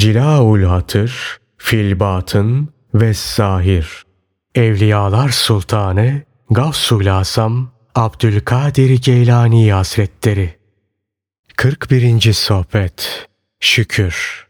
Cilaul Hatır, Filbatın ve Zahir. Evliyalar Sultanı Gavsul Asam Abdülkadir Geylani Hazretleri 41. Sohbet Şükür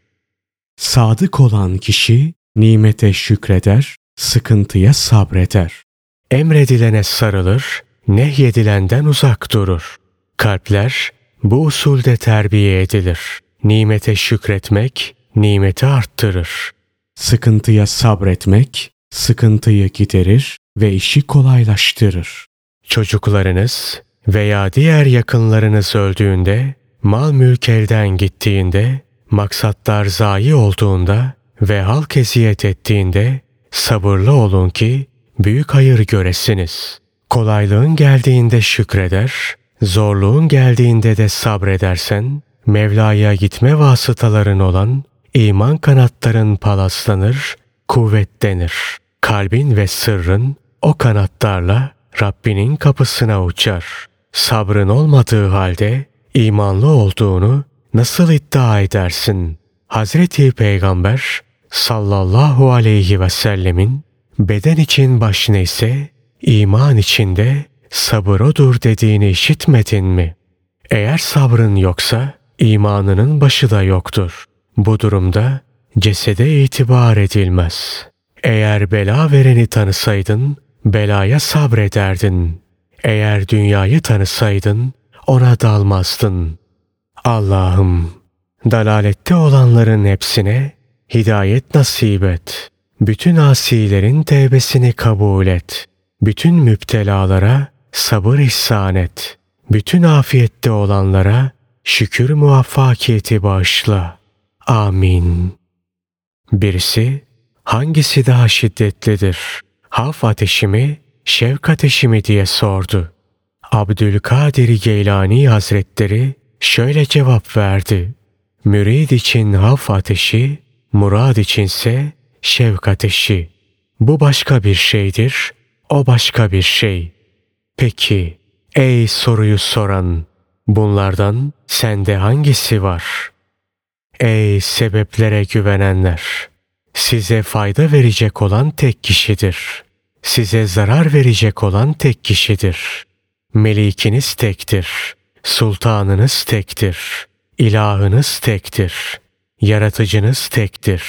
Sadık olan kişi nimete şükreder, sıkıntıya sabreder. Emredilene sarılır, nehyedilenden uzak durur. Kalpler bu usulde terbiye edilir. Nimete şükretmek, nimeti arttırır. Sıkıntıya sabretmek, sıkıntıyı giderir ve işi kolaylaştırır. Çocuklarınız veya diğer yakınlarınız öldüğünde, mal mülk elden gittiğinde, maksatlar zayi olduğunda ve halk eziyet ettiğinde sabırlı olun ki büyük hayır göresiniz. Kolaylığın geldiğinde şükreder, zorluğun geldiğinde de sabredersen, Mevla'ya gitme vasıtaların olan iman kanatların palaslanır, kuvvetlenir. Kalbin ve sırrın o kanatlarla Rabbinin kapısına uçar. Sabrın olmadığı halde imanlı olduğunu nasıl iddia edersin? Hazreti Peygamber sallallahu aleyhi ve sellemin beden için baş neyse iman içinde sabır odur dediğini işitmedin mi? Eğer sabrın yoksa imanının başı da yoktur. Bu durumda cesede itibar edilmez. Eğer bela vereni tanısaydın, belaya sabrederdin. Eğer dünyayı tanısaydın, ona dalmazdın. Allah'ım, dalalette olanların hepsine hidayet nasip et. Bütün asilerin tevbesini kabul et. Bütün müptelalara sabır ihsan et. Bütün afiyette olanlara şükür muvaffakiyeti bağışla. Amin. Birisi, hangisi daha şiddetlidir? Haf ateşi mi, şevk ateşi mi diye sordu. Abdülkadir Geylani Hazretleri şöyle cevap verdi. Mürid için haf ateşi, murad içinse şevk ateşi. Bu başka bir şeydir, o başka bir şey. Peki, ey soruyu soran, bunlardan sende hangisi var? Ey sebeplere güvenenler! Size fayda verecek olan tek kişidir. Size zarar verecek olan tek kişidir. Melikiniz tektir. Sultanınız tektir. İlahınız tektir. Yaratıcınız tektir.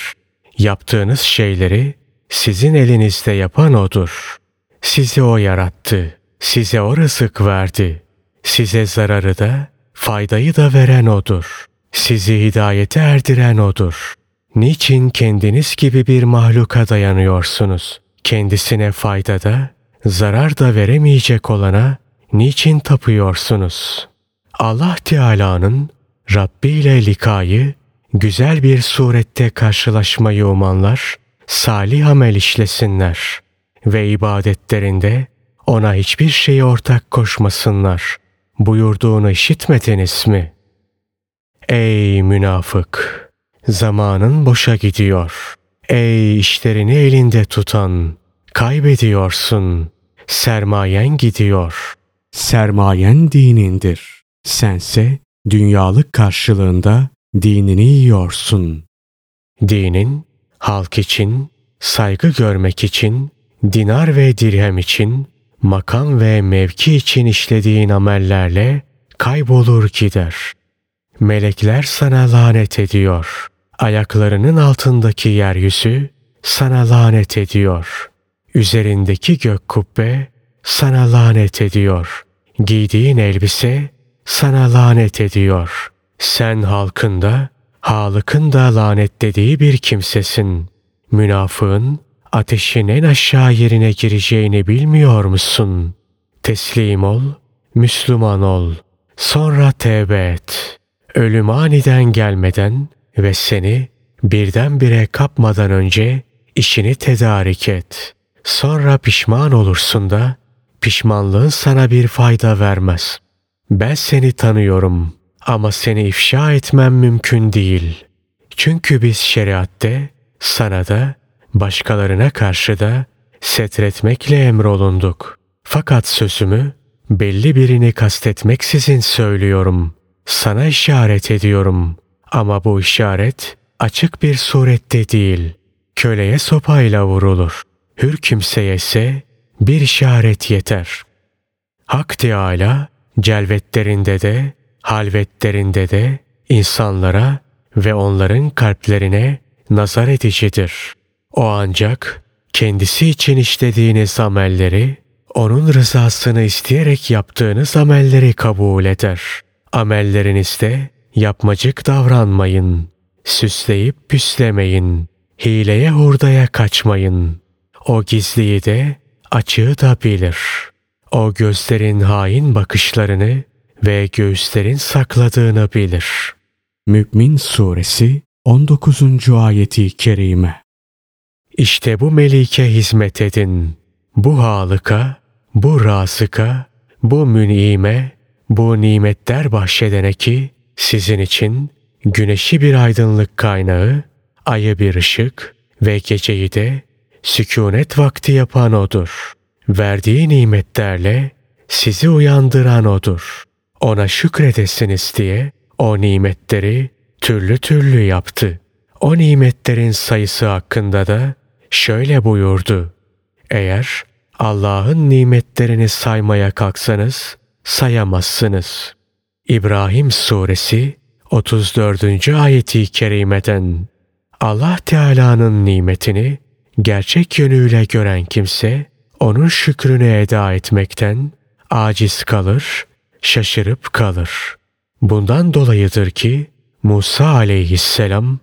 Yaptığınız şeyleri sizin elinizde yapan O'dur. Sizi O yarattı. Size O rızık verdi. Size zararı da, faydayı da veren O'dur. Sizi hidayete erdiren O'dur. Niçin kendiniz gibi bir mahluka dayanıyorsunuz? Kendisine fayda da, zarar da veremeyecek olana niçin tapıyorsunuz? Allah Teala'nın Rabbi ile likayı, güzel bir surette karşılaşmayı umanlar, salih amel işlesinler ve ibadetlerinde ona hiçbir şey ortak koşmasınlar. Buyurduğunu işitmediniz mi? Ey münafık! Zamanın boşa gidiyor. Ey işlerini elinde tutan! Kaybediyorsun. Sermayen gidiyor. Sermayen dinindir. Sense dünyalık karşılığında dinini yiyorsun. Dinin halk için, saygı görmek için, dinar ve dirhem için, makam ve mevki için işlediğin amellerle kaybolur gider. Melekler sana lanet ediyor. Ayaklarının altındaki yeryüzü sana lanet ediyor. Üzerindeki gök kubbe sana lanet ediyor. Giydiğin elbise sana lanet ediyor. Sen halkında, halıkın da lanetlediği bir kimsesin. Münafığın ateşin en aşağı yerine gireceğini bilmiyor musun? Teslim ol, Müslüman ol. Sonra tevbe et. Ölüm aniden gelmeden ve seni birdenbire kapmadan önce işini tedarik et. Sonra pişman olursun da pişmanlığın sana bir fayda vermez. Ben seni tanıyorum ama seni ifşa etmem mümkün değil. Çünkü biz şeriatte sana da başkalarına karşı da setretmekle emrolunduk. Fakat sözümü belli birini kastetmeksizin söylüyorum. Sana işaret ediyorum. Ama bu işaret açık bir surette değil, köleye sopayla vurulur. Hür kimseye ise bir işaret yeter. Hak Teâlâ celvetlerinde de, halvetlerinde de insanlara ve onların kalplerine nazar edicidir. O ancak kendisi için işlediğiniz amelleri, onun rızasını isteyerek yaptığınız amelleri kabul eder. Amellerinizde yapmacık davranmayın. Süsleyip püslemeyin. Hileye hurdaya kaçmayın. O gizliyi de açığı da bilir. O gözlerin hain bakışlarını ve göğüslerin sakladığını bilir. Mü'min Suresi 19. ayeti kerime. İşte bu melike hizmet edin. Bu halıka, bu rasıka, bu münime, bu nimetler bahşedene ki sizin için güneşi bir aydınlık kaynağı, ayı bir ışık ve geceyi de sükunet vakti yapan odur. Verdiği nimetlerle sizi uyandıran odur. Ona şükredesiniz diye o nimetleri türlü türlü yaptı. O nimetlerin sayısı hakkında da şöyle buyurdu. Eğer Allah'ın nimetlerini saymaya kalksanız sayamazsınız. İbrahim Suresi 34. ayeti kerimeden Allah Teala'nın nimetini gerçek yönüyle gören kimse onun şükrünü eda etmekten aciz kalır, şaşırıp kalır. Bundan dolayıdır ki Musa aleyhisselam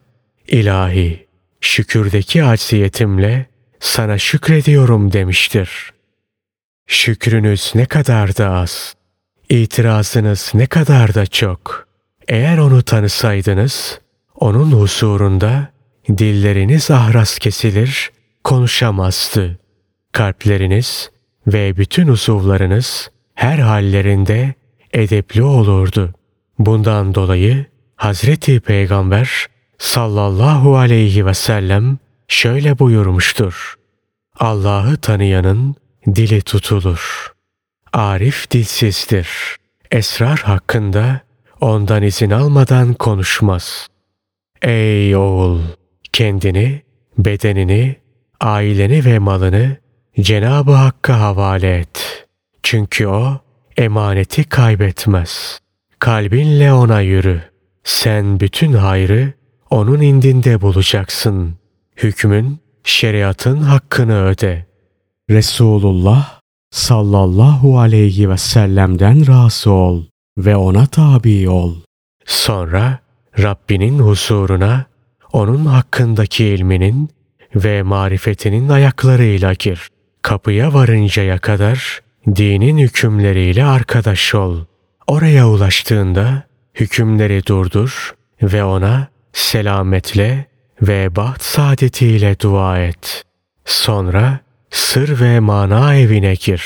ilahi şükürdeki acziyetimle sana şükrediyorum demiştir. Şükrünüz ne kadar da az, itirazınız ne kadar da çok. Eğer onu tanısaydınız, onun huzurunda dilleriniz ahras kesilir, konuşamazdı. Kalpleriniz ve bütün uzuvlarınız her hallerinde edepli olurdu. Bundan dolayı Hazreti Peygamber sallallahu aleyhi ve sellem şöyle buyurmuştur. Allah'ı tanıyanın dili tutulur. Arif dilsizdir. Esrar hakkında ondan izin almadan konuşmaz. Ey oğul! Kendini, bedenini, aileni ve malını Cenab-ı Hakk'a havale et. Çünkü O emaneti kaybetmez. Kalbinle ona yürü. Sen bütün hayrı onun indinde bulacaksın. Hükmün, şeriatın hakkını öde. Resulullah sallallahu aleyhi ve sellem'den razı ol ve ona tabi ol. Sonra Rabbinin huzuruna onun hakkındaki ilminin ve marifetinin ayaklarıyla gir. Kapıya varıncaya kadar dinin hükümleriyle arkadaş ol. Oraya ulaştığında hükümleri durdur ve ona selametle ve baht saadetiyle dua et. Sonra sır ve mana evine gir.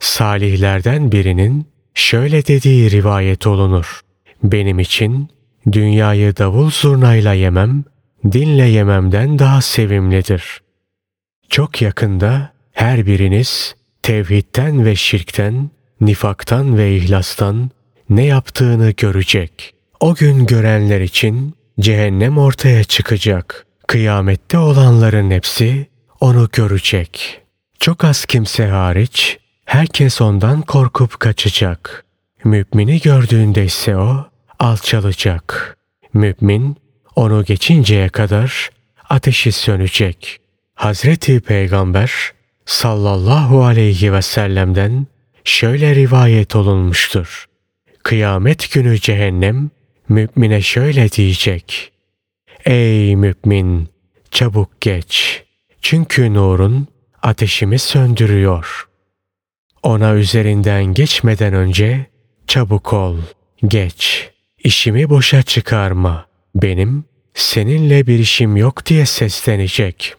Salihlerden birinin şöyle dediği rivayet olunur. Benim için dünyayı davul zurnayla yemem, dinle yememden daha sevimlidir. Çok yakında her biriniz tevhidten ve şirkten, nifaktan ve ihlastan ne yaptığını görecek. O gün görenler için cehennem ortaya çıkacak. Kıyamette olanların hepsi onu görecek. Çok az kimse hariç herkes ondan korkup kaçacak. Mümini gördüğünde ise o alçalacak. Mümin onu geçinceye kadar ateşi sönecek. Hazreti Peygamber sallallahu aleyhi ve sellem'den şöyle rivayet olunmuştur. Kıyamet günü cehennem mümine şöyle diyecek. Ey mümin çabuk geç. Çünkü nurun ateşimi söndürüyor. Ona üzerinden geçmeden önce çabuk ol, geç. İşimi boşa çıkarma. Benim seninle bir işim yok diye seslenecek.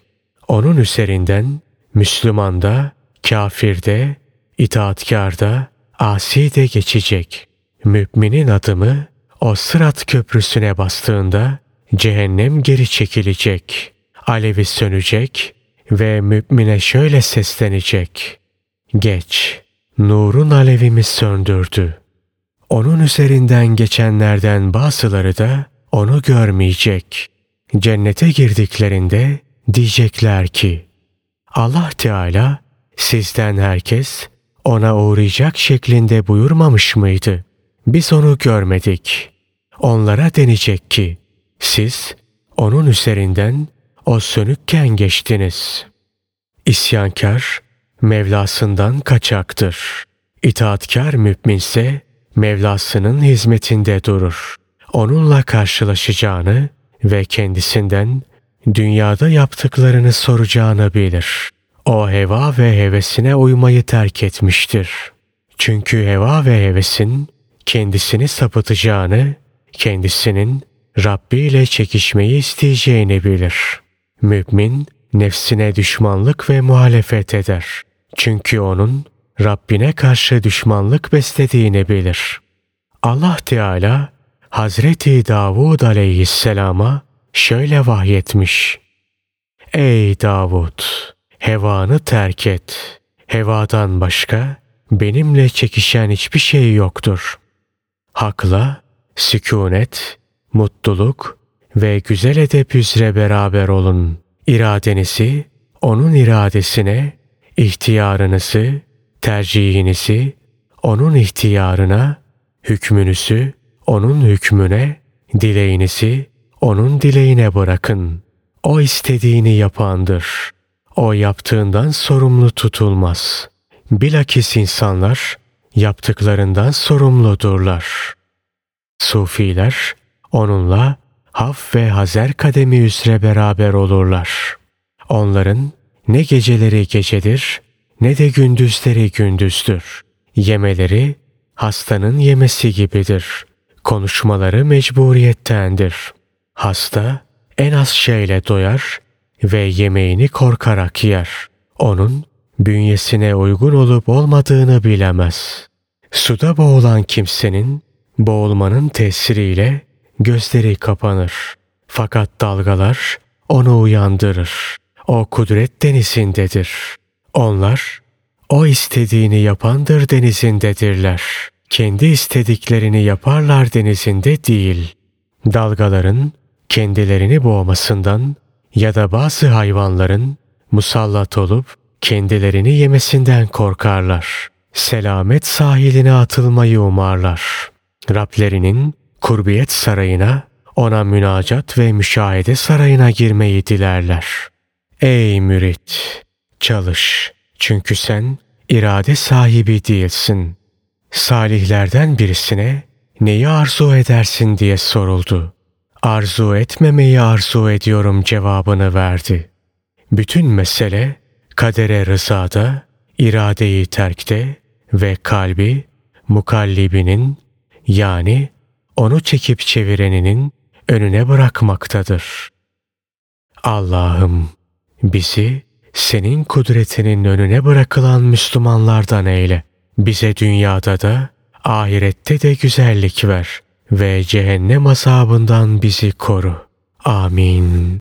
Onun üzerinden Müslümanda, kafirde, itaatkarda, asi de geçecek. Müminin adımı o sırat köprüsüne bastığında cehennem geri çekilecek. Alevi sönecek ve mümine şöyle seslenecek. Geç, nurun alevimi söndürdü. Onun üzerinden geçenlerden bazıları da onu görmeyecek. cennete girdiklerinde diyecekler ki Allah Teala sizden herkes ona uğrayacak şeklinde buyurmamış mıydı? Biz onu görmedik. Onlara denecek ki siz onun üzerinden o sönükken geçtiniz. İsyankar Mevlasından kaçaktır. İtaatkar müminse Mevlasının hizmetinde durur. Onunla karşılaşacağını ve kendisinden dünyada yaptıklarını soracağını bilir. O heva ve hevesine uymayı terk etmiştir. Çünkü heva ve hevesin kendisini sapıtacağını, kendisinin Rabbi ile çekişmeyi isteyeceğini bilir. Mümin nefsine düşmanlık ve muhalefet eder. Çünkü onun Rabbine karşı düşmanlık beslediğini bilir. Allah Teala Hazreti Davud aleyhisselama şöyle vahyetmiş. Ey Davud! Hevanı terk et. Hevadan başka benimle çekişen hiçbir şey yoktur. Hakla, sükunet, mutluluk ve güzel edep üzere beraber olun. İradenizi onun iradesine, ihtiyarınızı, tercihinizi onun ihtiyarına, hükmünüzü onun hükmüne, dileğinizi onun dileğine bırakın. O istediğini yapandır. O yaptığından sorumlu tutulmaz. Bilakis insanlar yaptıklarından sorumludurlar. Sufiler onunla haf ve hazer kademi üzere beraber olurlar. Onların ne geceleri gecedir ne de gündüzleri gündüzdür. Yemeleri hastanın yemesi gibidir. Konuşmaları mecburiyettendir. Hasta en az şeyle doyar ve yemeğini korkarak yer. Onun bünyesine uygun olup olmadığını bilemez. Suda boğulan kimsenin boğulmanın tesiriyle gözleri kapanır. Fakat dalgalar onu uyandırır. O kudret denizindedir. Onlar o istediğini yapandır denizindedirler. Kendi istediklerini yaparlar denizinde değil. Dalgaların kendilerini boğmasından ya da bazı hayvanların musallat olup kendilerini yemesinden korkarlar. Selamet sahiline atılmayı umarlar. Rablerinin kurbiyet sarayına, ona münacat ve müşahede sarayına girmeyi dilerler. Ey mürit! Çalış. Çünkü sen irade sahibi değilsin. Salihlerden birisine neyi arzu edersin diye soruldu. Arzu etmemeyi arzu ediyorum cevabını verdi. Bütün mesele kadere rızada, iradeyi terkte ve kalbi mukallibinin yani onu çekip çevireninin önüne bırakmaktadır. Allah'ım bizi senin kudretinin önüne bırakılan Müslümanlardan eyle. Bize dünyada da ahirette de güzellik ver ve cehennem azabından bizi koru. Amin.